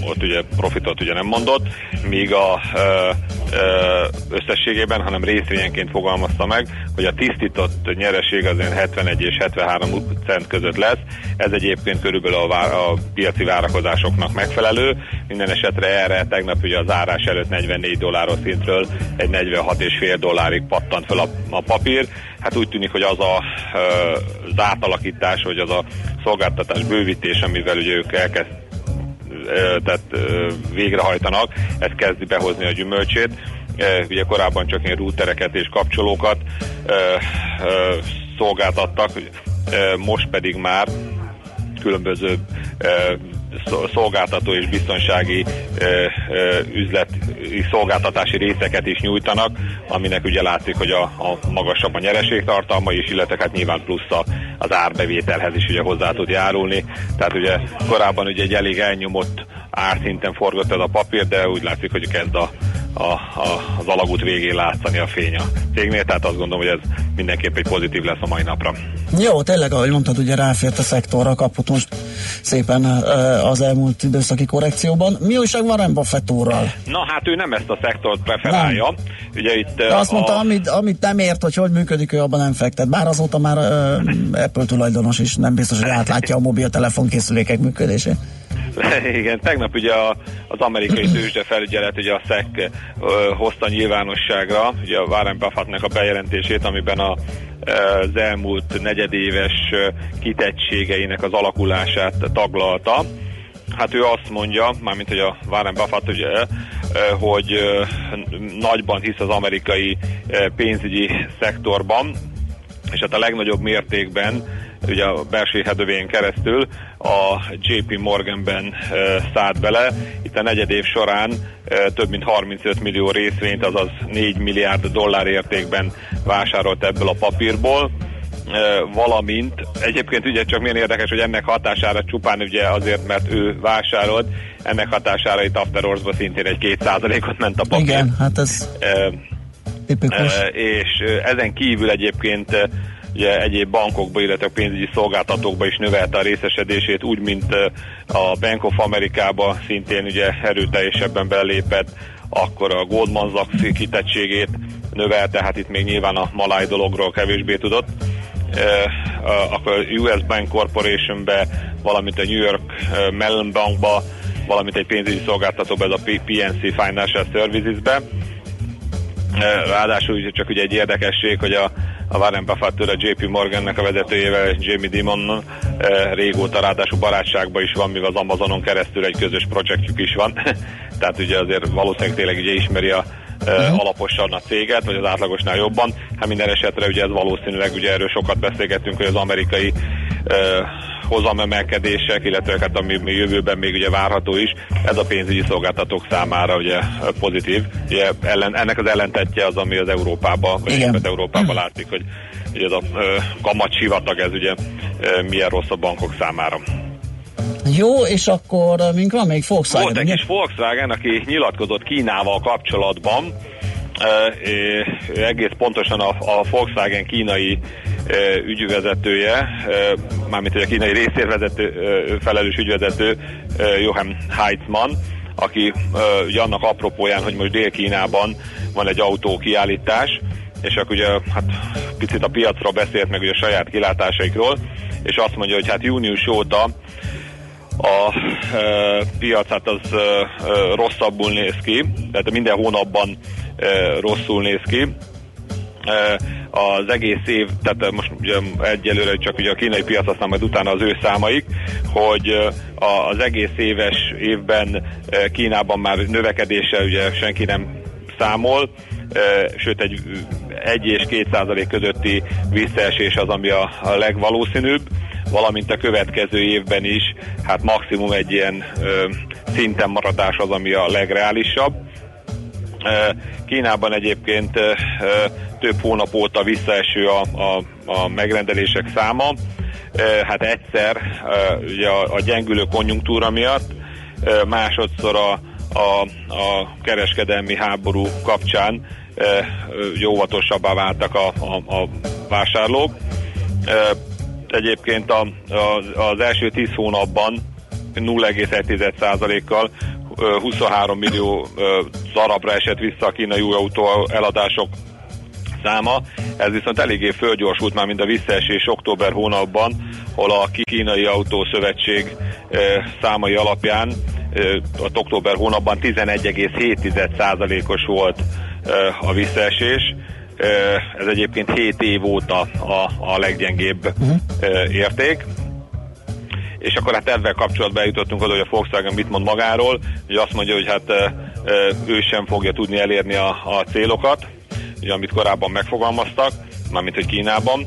ott ugye profitot ugye nem mondott, míg a ö, ö, összességében, hanem részvényenként fogalmazta meg, hogy a tisztított nyereség az ilyen 71 és 73 cent között lesz. Ez egyébként körülbelül a, vár, a piaci várakozásoknak megfelelő. Minden esetre erre tegnap ugye az árás előtt 44 dolláros szintről egy 46,5 dollárig pattant fel a, a papír. Hát úgy tűnik, hogy az a, az átalakítás, vagy az a szolgáltatás bővítés, amivel ugye ők elkezd tehát végrehajtanak, ez kezdi behozni a gyümölcsét. Ugye korábban csak ilyen routereket és kapcsolókat szolgáltattak, most pedig már különböző szolgáltató és biztonsági ö, ö, üzleti szolgáltatási részeket is nyújtanak, aminek ugye látszik, hogy a, a magasabb a nyereségtartalma is, illetve hát nyilván plusz a, az árbevételhez is ugye hozzá tud járulni. Tehát ugye korábban ugye egy elég elnyomott árszinten forgott ez a papír, de úgy látszik, hogy kezd a, a, a, az alagút végén látszani a fény a cégnél, tehát azt gondolom, hogy ez mindenképp egy pozitív lesz a mai napra. Jó, tényleg, ahogy mondtad, ugye ráfért a szektorra, kapott most szépen ö, az elmúlt időszaki korrekcióban. Mi újság van Warren Buffett úrral? Na hát ő nem ezt a szektort preferálja. Ugye itt De azt mondta, a, amit, amit nem ért, hogy hogy működik, ő abban nem fektet. Bár azóta már ö, Apple tulajdonos is nem biztos, hogy átlátja a mobiltelefon készülékek működését. Igen, tegnap ugye a, az amerikai tőzsde felügyelet, ugye a SEC ö, hozta nyilvánosságra ugye a Warren Buffettnek a bejelentését, amiben a, az elmúlt negyedéves kitettségeinek az alakulását taglalta. Hát ő azt mondja, mármint hogy a Warren Buffett ugye, hogy nagyban hisz az amerikai pénzügyi szektorban, és hát a legnagyobb mértékben ugye a belső hedövén keresztül a JP Morganben e, szállt bele. Itt a negyed év során e, több mint 35 millió részvényt, azaz 4 milliárd dollár értékben vásárolt ebből a papírból e, valamint egyébként ugye csak milyen érdekes, hogy ennek hatására csupán ugye azért, mert ő vásárolt, ennek hatására itt After Hours-ba szintén egy 2%-ot ment a papír. Igen, hát ez E. E, és ezen kívül egyébként ugye egyéb bankokba, illetve pénzügyi szolgáltatókba is növelte a részesedését, úgy, mint a Bank of Amerikába szintén ugye erőteljesebben belépett, akkor a Goldman Sachs kitettségét növelte, hát itt még nyilván a maláj dologról kevésbé tudott. A- akkor a US Bank Corporationbe, valamint a New York Mellon Bankba, valamint egy pénzügyi szolgáltatóba, ez a PNC Financial Services-be. Ráadásul csak ugye egy érdekesség, hogy a, a Warren Buffett a JP Morgannek a vezetőjével, Jamie Dimon eh, régóta ráadásul barátságban is van, mivel az Amazonon keresztül egy közös projektjük is van. Tehát ugye azért valószínűleg tényleg ugye ismeri a uh-huh. alaposan a céget, vagy az átlagosnál jobban. Hát minden esetre ugye ez valószínűleg, ugye erről sokat beszélgettünk, hogy az amerikai uh, hozamemelkedések, illetve hát ami jövőben még ugye várható is, ez a pénzügyi szolgáltatók számára ugye pozitív. Ugye ellen, ennek az ellentetje az, ami az Európában, vagy Igen. Európában látszik, hogy, hogy ez a kamat sivatag, ez ugye milyen rossz a bankok számára. Jó, és akkor mink van még Volkswagen, Volt egy ugye? kis Volkswagen, aki nyilatkozott Kínával kapcsolatban, egész pontosan a, a Volkswagen kínai ügyvezetője, mármint hogy a kínai részérvezető, felelős ügyvezető, Johan Heitzmann, aki ugye annak apropóján, hogy most Dél-Kínában van egy autókiállítás, és akkor ugye hát picit a piacról beszélt meg ugye a saját kilátásaikról, és azt mondja, hogy hát június óta a e, piac hát az e, rosszabbul néz ki, tehát minden hónapban e, rosszul néz ki. E, az egész év, tehát most ugye egyelőre csak ugye a kínai piac, aztán majd utána az ő számaik, hogy az egész éves évben Kínában már növekedéssel ugye senki nem számol, sőt egy 1 és 2 százalék közötti visszaesés az, ami a, legvalószínűbb, valamint a következő évben is, hát maximum egy ilyen szinten maradás az, ami a legreálisabb. Kínában egyébként több hónap óta visszaeső a, a, a megrendelések száma. Hát egyszer ugye a, a gyengülő konjunktúra miatt, másodszor a, a, a kereskedelmi háború kapcsán ö, ö, ugye óvatosabbá váltak a, a, a vásárlók. Ö, Egyébként a, a, az első 10 hónapban 0,1%-kal ö, 23 millió ö, darabra esett vissza a kínai új autó eladások száma. Ez viszont eléggé fölgyorsult már, mint a visszaesés október hónapban, hol a kínai autószövetség számai alapján ott október hónapban 11,7%-os volt a visszaesés. Ez egyébként 7 év óta a, a leggyengébb ö, érték és akkor hát ebben kapcsolatban eljutottunk oda, hogy a Volkswagen mit mond magáról, hogy azt mondja, hogy hát ő sem fogja tudni elérni a, a célokat, ugye, amit korábban megfogalmaztak, mármint hogy Kínában,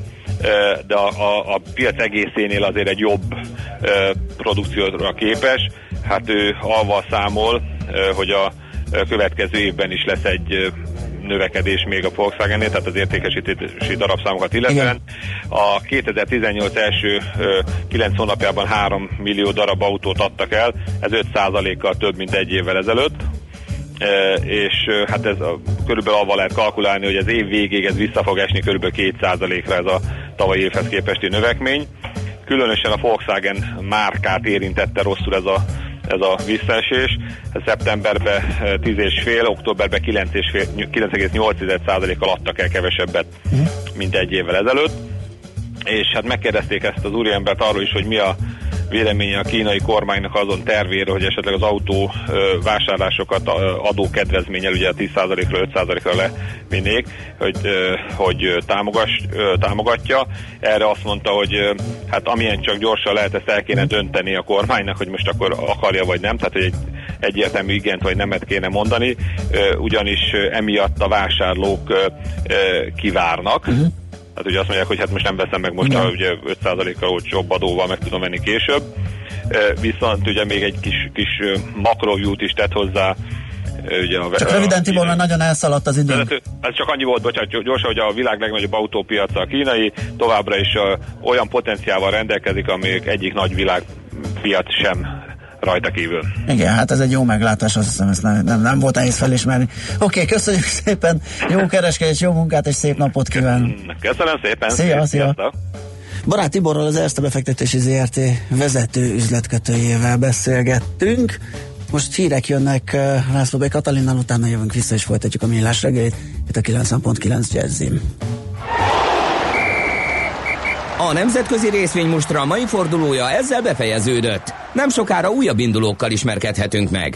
de a, a, a piac egészénél azért egy jobb ö, produkcióra képes. Hát ő avval számol, hogy a következő évben is lesz egy növekedés még a Volkswagen-nél, tehát az értékesítési darabszámokat illetően. A 2018 első ö, 9 hónapjában 3 millió darab autót adtak el, ez 5%-kal több, mint egy évvel ezelőtt. És hát ez a, körülbelül avval lehet kalkulálni, hogy az év végéig ez vissza fog esni körülbelül 2%-ra ez a tavalyi évhez képesti növekmény. Különösen a Volkswagen márkát érintette rosszul ez a ez a visszaesés. Szeptemberben eh, 10,5, októberben 9,5 9,8%-kal adtak el kevesebbet, mint egy évvel ezelőtt. És hát megkérdezték ezt az úriembert arról is, hogy mi a véleménye a kínai kormánynak azon tervéről, hogy esetleg az autó vásárlásokat adókedvezménnyel ugye a 10%-ra 5%-ra levinnék, hogy, hogy támogass, támogatja. Erre azt mondta, hogy hát amilyen csak gyorsan lehet, ezt el kéne dönteni a kormánynak, hogy most akkor akarja vagy nem, tehát hogy egy egyértelmű igent vagy nemet kéne mondani, ugyanis emiatt a vásárlók kivárnak. Uh-huh. Hát ugye azt mondják, hogy hát most nem veszem meg most, a, ugye 5%-kal olcsóbb adóval meg tudom venni később. Viszont ugye még egy kis, kis makrovjút is tett hozzá. Ugye a, Csak röviden Tibor, mert nagyon elszaladt az idő. ez, ez csak annyi volt, bocsánat, gyorsan, hogy a világ legnagyobb autópiaca a kínai, továbbra is olyan potenciával rendelkezik, amelyik egyik nagy világpiac sem rajta kívül. Igen, hát ez egy jó meglátás, azt hiszem, ezt nem, nem, nem volt nehéz felismerni. Oké, okay, köszönjük szépen, jó kereskedés, jó munkát és szép napot kíván. Köszönöm szépen! Szia, szia. Sziasztok! Barát Tiborral az Erste befektetési ZRT vezető üzletkötőjével beszélgettünk. Most hírek jönnek uh, László B. Katalinnal, utána jövünk vissza és folytatjuk a millás reggelit. Itt a 90.9 Jazzim. A nemzetközi részvénymustra mai fordulója ezzel befejeződött. Nem sokára újabb indulókkal ismerkedhetünk meg.